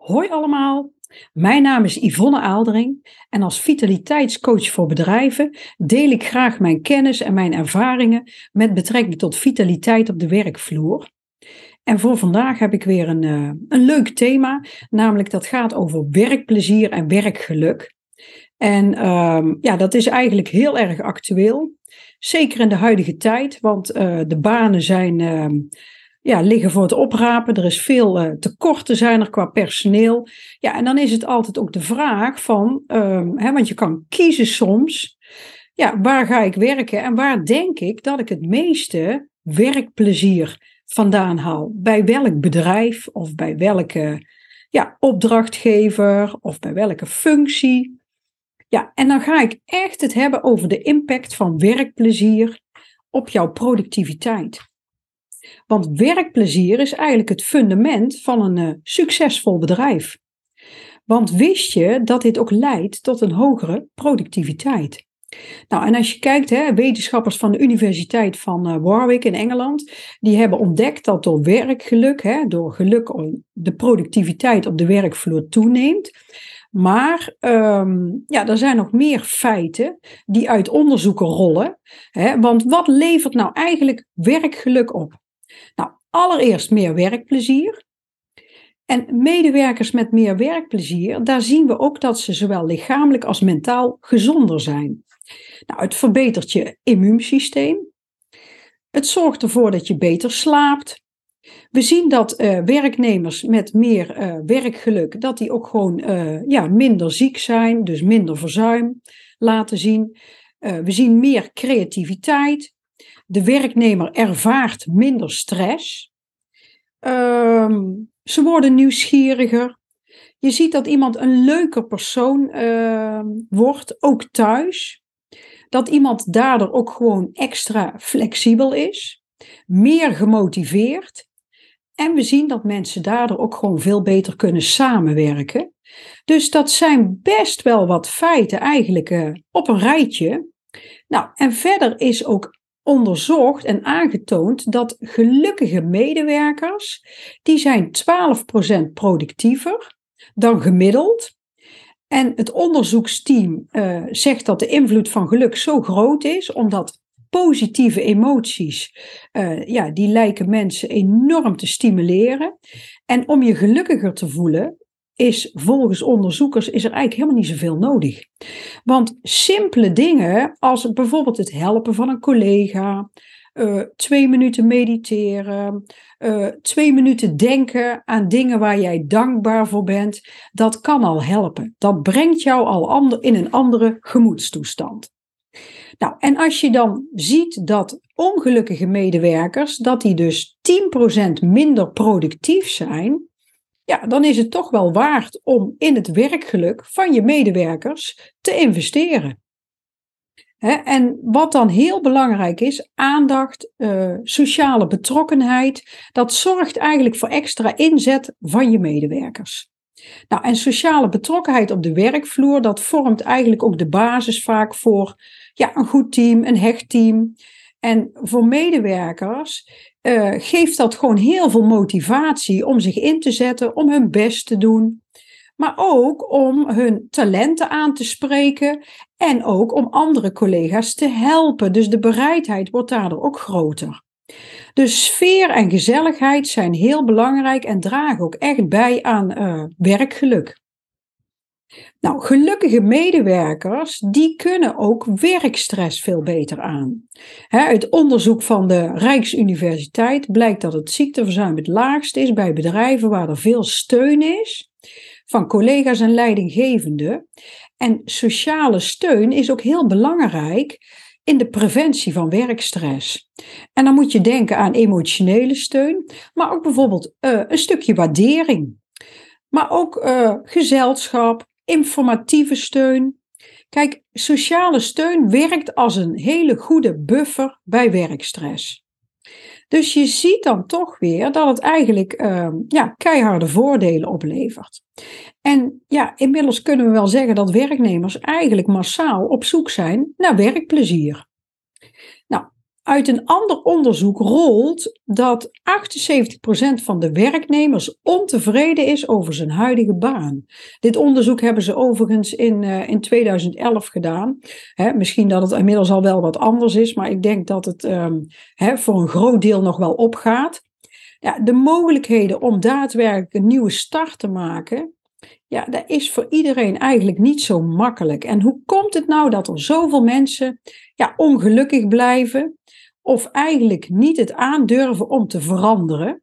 Hoi allemaal, mijn naam is Yvonne Aaldering en als vitaliteitscoach voor bedrijven deel ik graag mijn kennis en mijn ervaringen met betrekking tot vitaliteit op de werkvloer. En voor vandaag heb ik weer een, uh, een leuk thema, namelijk dat gaat over werkplezier en werkgeluk. En uh, ja, dat is eigenlijk heel erg actueel, zeker in de huidige tijd, want uh, de banen zijn ehm, ja, liggen voor het oprapen. Er is veel uh, tekorten zijn er qua personeel. Ja, en dan is het altijd ook de vraag van, um, hè, want je kan kiezen soms, ja, waar ga ik werken en waar denk ik dat ik het meeste werkplezier vandaan haal? Bij welk bedrijf of bij welke ja, opdrachtgever of bij welke functie? Ja, en dan ga ik echt het hebben over de impact van werkplezier op jouw productiviteit. Want werkplezier is eigenlijk het fundament van een uh, succesvol bedrijf. Want wist je dat dit ook leidt tot een hogere productiviteit? Nou, en als je kijkt, hè, wetenschappers van de Universiteit van uh, Warwick in Engeland, die hebben ontdekt dat door werkgeluk, hè, door geluk de productiviteit op de werkvloer toeneemt. Maar um, ja, er zijn nog meer feiten die uit onderzoeken rollen. Hè, want wat levert nou eigenlijk werkgeluk op? Nou, allereerst meer werkplezier. En medewerkers met meer werkplezier, daar zien we ook dat ze zowel lichamelijk als mentaal gezonder zijn. Nou, het verbetert je immuunsysteem. Het zorgt ervoor dat je beter slaapt. We zien dat uh, werknemers met meer uh, werkgeluk, dat die ook gewoon uh, ja, minder ziek zijn, dus minder verzuim laten zien. we zien meer creativiteit, de werknemer ervaart minder stress. Um, ze worden nieuwsgieriger. Je ziet dat iemand een leuker persoon uh, wordt, ook thuis. Dat iemand daardoor ook gewoon extra flexibel is, meer gemotiveerd. En we zien dat mensen daardoor ook gewoon veel beter kunnen samenwerken. Dus dat zijn best wel wat feiten eigenlijk uh, op een rijtje. Nou, en verder is ook onderzocht en aangetoond dat gelukkige medewerkers, die zijn 12% productiever dan gemiddeld. En het onderzoeksteam uh, zegt dat de invloed van geluk zo groot is, omdat positieve emoties, uh, ja, die lijken mensen enorm te stimuleren. En om je gelukkiger te voelen, is volgens onderzoekers is er eigenlijk helemaal niet zoveel nodig. Want simpele dingen als bijvoorbeeld het helpen van een collega, uh, twee minuten mediteren, uh, twee minuten denken aan dingen waar jij dankbaar voor bent, dat kan al helpen. Dat brengt jou al in een andere gemoedstoestand. Nou, en als je dan ziet dat ongelukkige medewerkers, dat die dus 10% minder productief zijn, ja, dan is het toch wel waard om in het werkgeluk van je medewerkers te investeren. en wat dan heel belangrijk is, aandacht, uh, sociale betrokkenheid, dat zorgt eigenlijk voor extra inzet van je medewerkers. Nou, en sociale betrokkenheid op de werkvloer, dat vormt eigenlijk ook de basis vaak voor ja, een goed team, een hecht team. En voor medewerkers uh, geeft dat gewoon heel veel motivatie om zich in te zetten, om hun best te doen. Maar ook om hun talenten aan te spreken en ook om andere collega's te helpen. Dus de bereidheid wordt daardoor ook groter. Dus sfeer en gezelligheid zijn heel belangrijk en dragen ook echt bij aan uh, werkgeluk. Nou, gelukkige medewerkers, die kunnen ook werkstress veel beter aan. uit onderzoek van de Rijksuniversiteit blijkt dat het ziekteverzuim het laagst is bij bedrijven waar er veel steun is van collega's en leidinggevenden. En sociale steun is ook heel belangrijk in de preventie van werkstress. En dan moet je denken aan emotionele steun, maar ook bijvoorbeeld uh, een stukje waardering. Maar ook uh, gezelschap, informatieve steun. Kijk, sociale steun werkt als een hele goede buffer bij werkstress. Dus je ziet dan toch weer dat het eigenlijk uh, ja, keiharde voordelen oplevert. En ja, inmiddels kunnen we wel zeggen dat werknemers eigenlijk massaal op zoek zijn naar werkplezier. Uit een ander onderzoek rolt dat 78% van de werknemers ontevreden is over zijn huidige baan. Dit onderzoek hebben ze overigens in, uh, in 2011 gedaan. misschien dat het inmiddels al wel wat anders is, maar ik denk dat het um, voor een groot deel nog wel opgaat. Ja, de mogelijkheden om daadwerkelijk een nieuwe start te maken, ja, dat is voor iedereen eigenlijk niet zo makkelijk. En hoe komt het nou dat er zoveel mensen ja, ongelukkig blijven of eigenlijk niet het aandurven om te veranderen?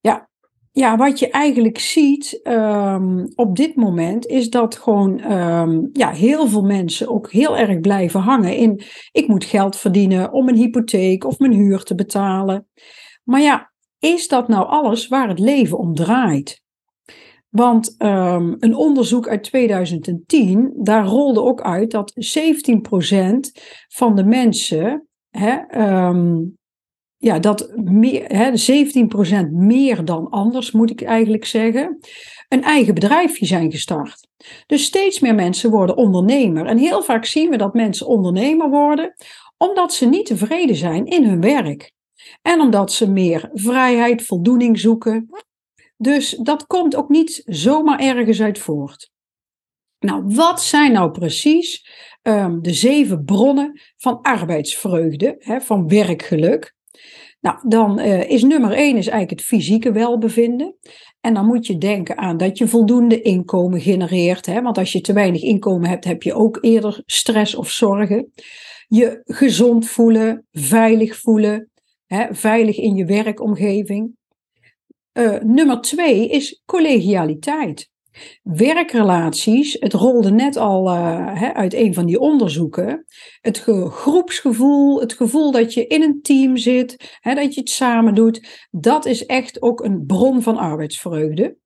Ja, ja wat je eigenlijk ziet um, op dit moment is dat gewoon um, ja, heel veel mensen ook heel erg blijven hangen in ik moet geld verdienen om een hypotheek of mijn huur te betalen. Maar ja, is dat nou alles waar het leven om draait? Want um, een onderzoek uit 2010, daar rolde ook uit dat 17% van de mensen, hè, um, ja, dat meer, hè, 17% meer dan anders moet ik eigenlijk zeggen, een eigen bedrijfje zijn gestart. Dus steeds meer mensen worden ondernemer. En heel vaak zien we dat mensen ondernemer worden omdat ze niet tevreden zijn in hun werk. En omdat ze meer vrijheid, voldoening zoeken. Dus dat komt ook niet zomaar ergens uit voort. Nou, wat zijn nou precies um, de zeven bronnen van arbeidsvreugde, hè, van werkgeluk? Nou, dan uh, is nummer één is eigenlijk het fysieke welbevinden. En dan moet je denken aan dat je voldoende inkomen genereert. Hè? Want als je te weinig inkomen hebt, heb je ook eerder stress of zorgen. Je gezond voelen, veilig voelen, hè? veilig in je werkomgeving. Uh, nummer twee is collegialiteit. Werkrelaties, het rolde net al uh, uit een van die onderzoeken. Het groepsgevoel, het gevoel dat je in een team zit, dat je het samen doet, dat is echt ook een bron van arbeidsvreugde.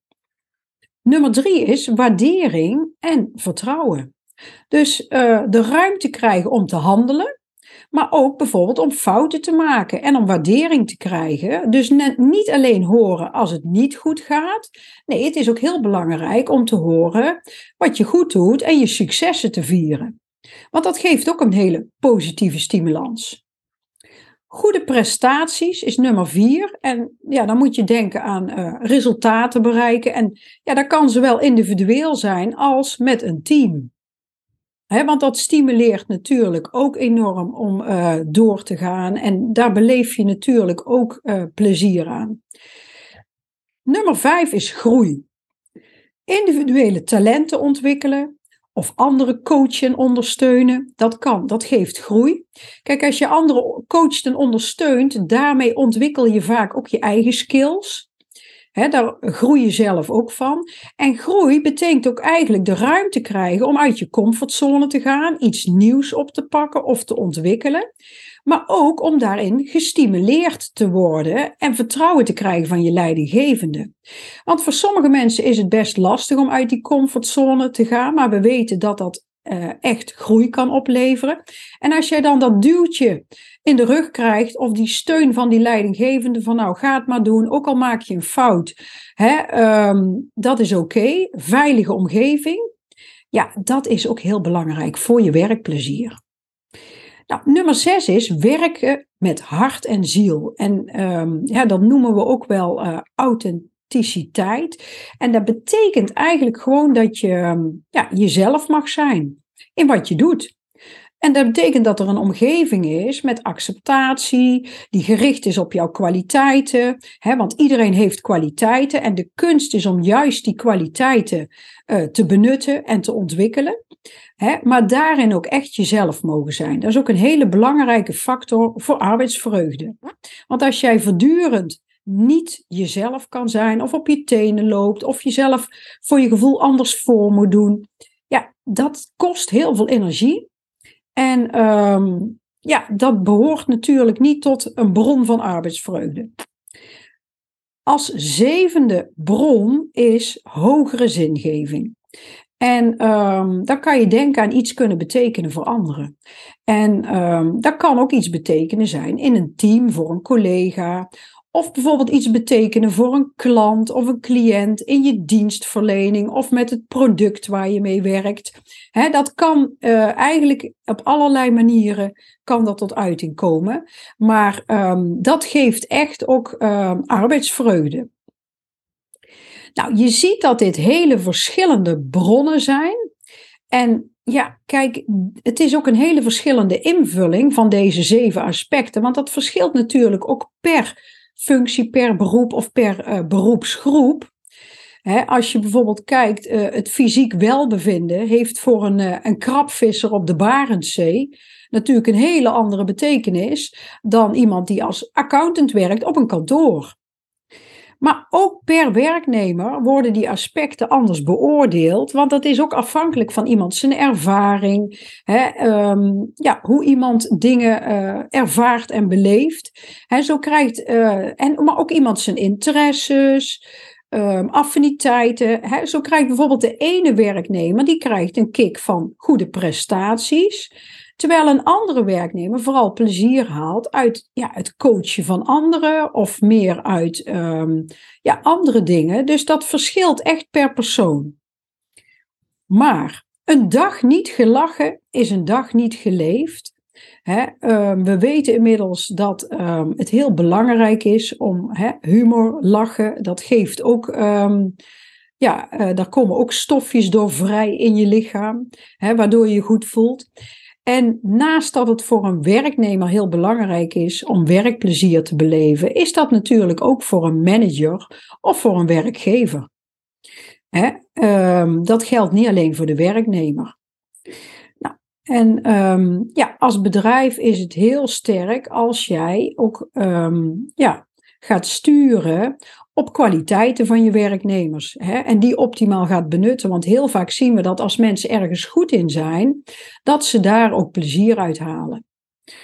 Nummer drie is waardering en vertrouwen. Dus uh, de ruimte krijgen om te handelen, maar ook bijvoorbeeld om fouten te maken en om waardering te krijgen. Dus niet alleen horen als het niet goed gaat. Nee, het is ook heel belangrijk om te horen wat je goed doet en je successen te vieren. Want dat geeft ook een hele positieve stimulans. Goede prestaties is nummer vier. En ja, dan moet je denken aan uh, resultaten bereiken. En ja, dat kan zowel individueel zijn als met een team want dat stimuleert natuurlijk ook enorm om uh, door te gaan. En daar beleef je natuurlijk ook uh, plezier aan. Nummer vijf is groei. Individuele talenten ontwikkelen of andere coachen en ondersteunen, dat kan, dat geeft groei. Kijk, als je anderen coacht en ondersteunt, daarmee ontwikkel je vaak ook je eigen skills. Daar groei je zelf ook van. En groei betekent ook eigenlijk de ruimte krijgen om uit je comfortzone te gaan, iets nieuws op te pakken of te ontwikkelen. Maar ook om daarin gestimuleerd te worden en vertrouwen te krijgen van je leidinggevende. Want voor sommige mensen is het best lastig om uit die comfortzone te gaan, maar we weten dat dat uh, echt groei kan opleveren. En als jij dan dat duwtje in de rug krijgt, of die steun van die leidinggevende, van nou ga het maar doen, ook al maak je een fout, hè, um, dat is oké. Veilige omgeving, ja, dat is ook heel belangrijk voor je werkplezier. Nou, nummer zes is werken met hart en ziel. En um, ja, dat noemen we ook wel uh, authenticiteit. En dat betekent eigenlijk gewoon dat je um, ja, jezelf mag zijn in wat je doet. En dat betekent dat er een omgeving is met acceptatie, die gericht is op jouw kwaliteiten. Hè, want iedereen heeft kwaliteiten en de kunst is om juist die kwaliteiten uh, te benutten en te ontwikkelen. Hè, maar daarin ook echt jezelf mogen zijn. Dat is ook een hele belangrijke factor voor arbeidsvreugde. Want als jij voortdurend niet jezelf kan zijn, of op je tenen loopt, of jezelf voor je gevoel anders voor moet doen, ja, dat kost heel veel energie. En um, ja, dat behoort natuurlijk niet tot een bron van arbeidsvreugde. Als zevende bron is hogere zingeving. En um, dan kan je denken aan iets kunnen betekenen voor anderen. En um, dat kan ook iets betekenen zijn in een team voor een collega Of bijvoorbeeld iets betekenen voor een klant of een cliënt in je dienstverlening of met het product waar je mee werkt. dat kan uh, eigenlijk op allerlei manieren kan dat tot uiting komen. Maar um, dat geeft echt ook um, arbeidsvreugde. Nou, je ziet dat dit hele verschillende bronnen zijn. En ja, kijk, het is ook een hele verschillende invulling van deze zeven aspecten. Want dat verschilt natuurlijk ook per functie, per beroep of per uh, beroepsgroep. als je bijvoorbeeld kijkt, uh, het fysiek welbevinden heeft voor een, uh, een krabvisser op de Barentszee natuurlijk een hele andere betekenis dan iemand die als accountant werkt op een kantoor. Maar ook per werknemer worden die aspecten anders beoordeeld, want dat is ook afhankelijk van iemand zijn ervaring, hè, um, ja, hoe iemand dingen uh, ervaart en beleeft. Hè, zo krijgt, uh, en, maar ook iemand zijn interesses, um, affiniteiten. Hè. Zo krijgt bijvoorbeeld de ene werknemer, die krijgt een kick van goede prestaties. Terwijl een andere werknemer vooral plezier haalt uit ja, het coachen van anderen of meer uit um, ja, andere dingen. Dus dat verschilt echt per persoon. Maar een dag niet gelachen is een dag niet geleefd. um, we weten inmiddels dat um, het heel belangrijk is om humor, lachen, dat geeft ook ja, uh, daar komen ook stofjes door vrij in je lichaam, waardoor je je goed voelt. En naast dat het voor een werknemer heel belangrijk is om werkplezier te beleven, is dat natuurlijk ook voor een manager of voor een werkgever. Hè? Um, dat geldt niet alleen voor de werknemer. Nou, en um, ja, als bedrijf is het heel sterk als jij ook um, ja, gaat sturen op kwaliteiten van je werknemers. Hè, en die optimaal gaat benutten. Want heel vaak zien we dat als mensen ergens goed in zijn, dat ze daar ook plezier uit halen.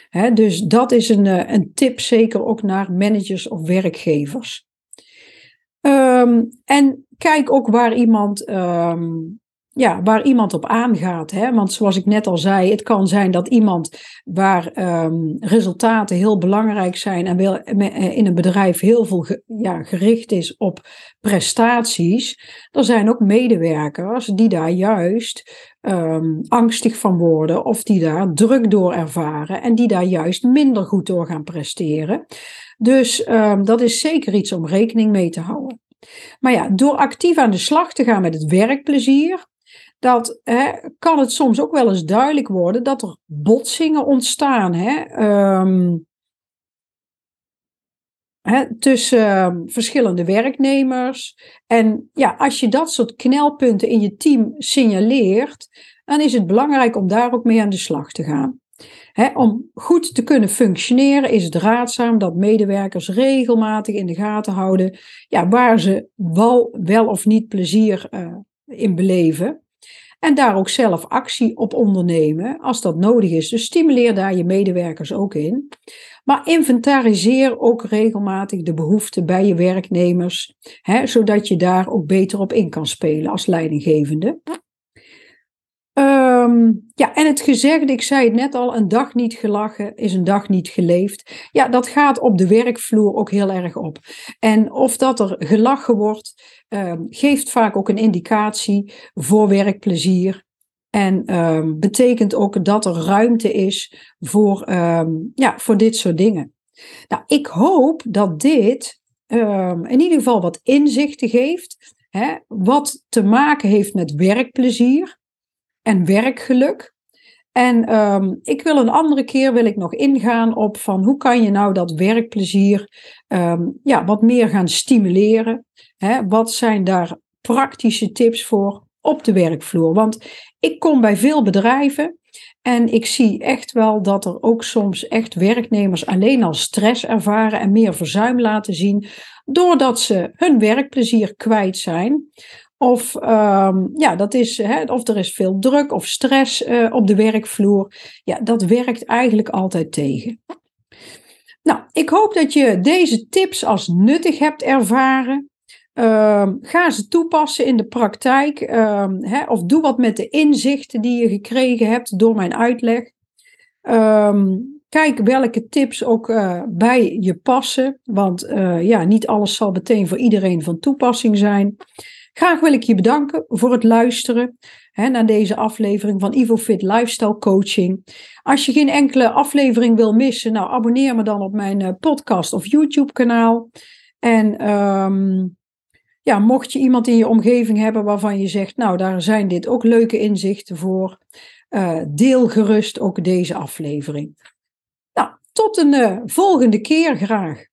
Hè, dus dat is een, eh, een tip, zeker ook naar managers of werkgevers. Um, en kijk ook waar iemand um, ja, waar iemand op aangaat. Hè? Want zoals ik net al zei, het kan zijn dat iemand waar um, resultaten heel belangrijk zijn en wil, eh, in een bedrijf heel veel ja, gericht is op prestaties. Er zijn ook medewerkers die daar juist um, angstig van worden of die daar druk door ervaren en die daar juist minder goed door gaan presteren. Dus um, dat is zeker iets om rekening mee te houden. Maar ja, door actief aan de slag te gaan met het werkplezier, dat hè, kan het soms ook wel eens duidelijk worden dat er botsingen ontstaan. Hè, um, hè, tussen ehm, verschillende werknemers. En ja, als je dat soort knelpunten in je team signaleert, dan is het belangrijk om daar ook mee aan de slag te gaan. om goed te kunnen functioneren is het raadzaam dat medewerkers regelmatig in de gaten houden ja, waar ze wel, wel of niet plezier uh, in beleven. En daar ook zelf actie op ondernemen als dat nodig is. Dus stimuleer daar je medewerkers ook in. Maar inventariseer ook regelmatig de behoeften bij je werknemers, hè, zodat je daar ook beter op in kan spelen als leidinggevende. Um, ja, en het gezegde, ik zei het net al, een dag niet gelachen is een dag niet geleefd. Ja, dat gaat op de werkvloer ook heel erg op. En of dat er gelachen wordt, um, geeft vaak ook een indicatie voor werkplezier. En um, betekent ook dat er ruimte is voor, ja, voor dit soort dingen. Nou, ik hoop dat dit in ieder geval wat inzichten geeft, hè, wat te maken heeft met werkplezier en werkgeluk. En um, ik wil een andere keer wil ik nog ingaan op van hoe kan je nou dat werkplezier um, ja, wat meer gaan stimuleren. Hè? Wat zijn daar praktische tips voor op de werkvloer? Want ik kom bij veel bedrijven en ik zie echt wel dat er ook soms echt werknemers alleen al stress ervaren en meer verzuim laten zien, doordat ze hun werkplezier kwijt zijn. Of, um, ja, dat is, hè, of er is veel druk of stress uh, op de werkvloer. Ja, dat werkt eigenlijk altijd tegen. Nou, ik hoop dat je deze tips als nuttig hebt ervaren. Um, ga ze toepassen in de praktijk. Um, hè, of doe wat met de inzichten die je gekregen hebt door mijn uitleg. Kijk welke tips ook uh, bij je passen. Want uh, ja, niet alles zal meteen voor iedereen van toepassing zijn. Graag wil ik je bedanken voor het luisteren hè, naar deze aflevering van IvoFit Lifestyle Coaching. Als je geen enkele aflevering wil missen, nou abonneer me dan op mijn uh, podcast of YouTube kanaal. En um, ja, mocht je iemand in je omgeving hebben waarvan je zegt, nou daar zijn dit ook leuke inzichten voor, uh, deel gerust ook deze aflevering. Nou, tot een uh, volgende keer graag.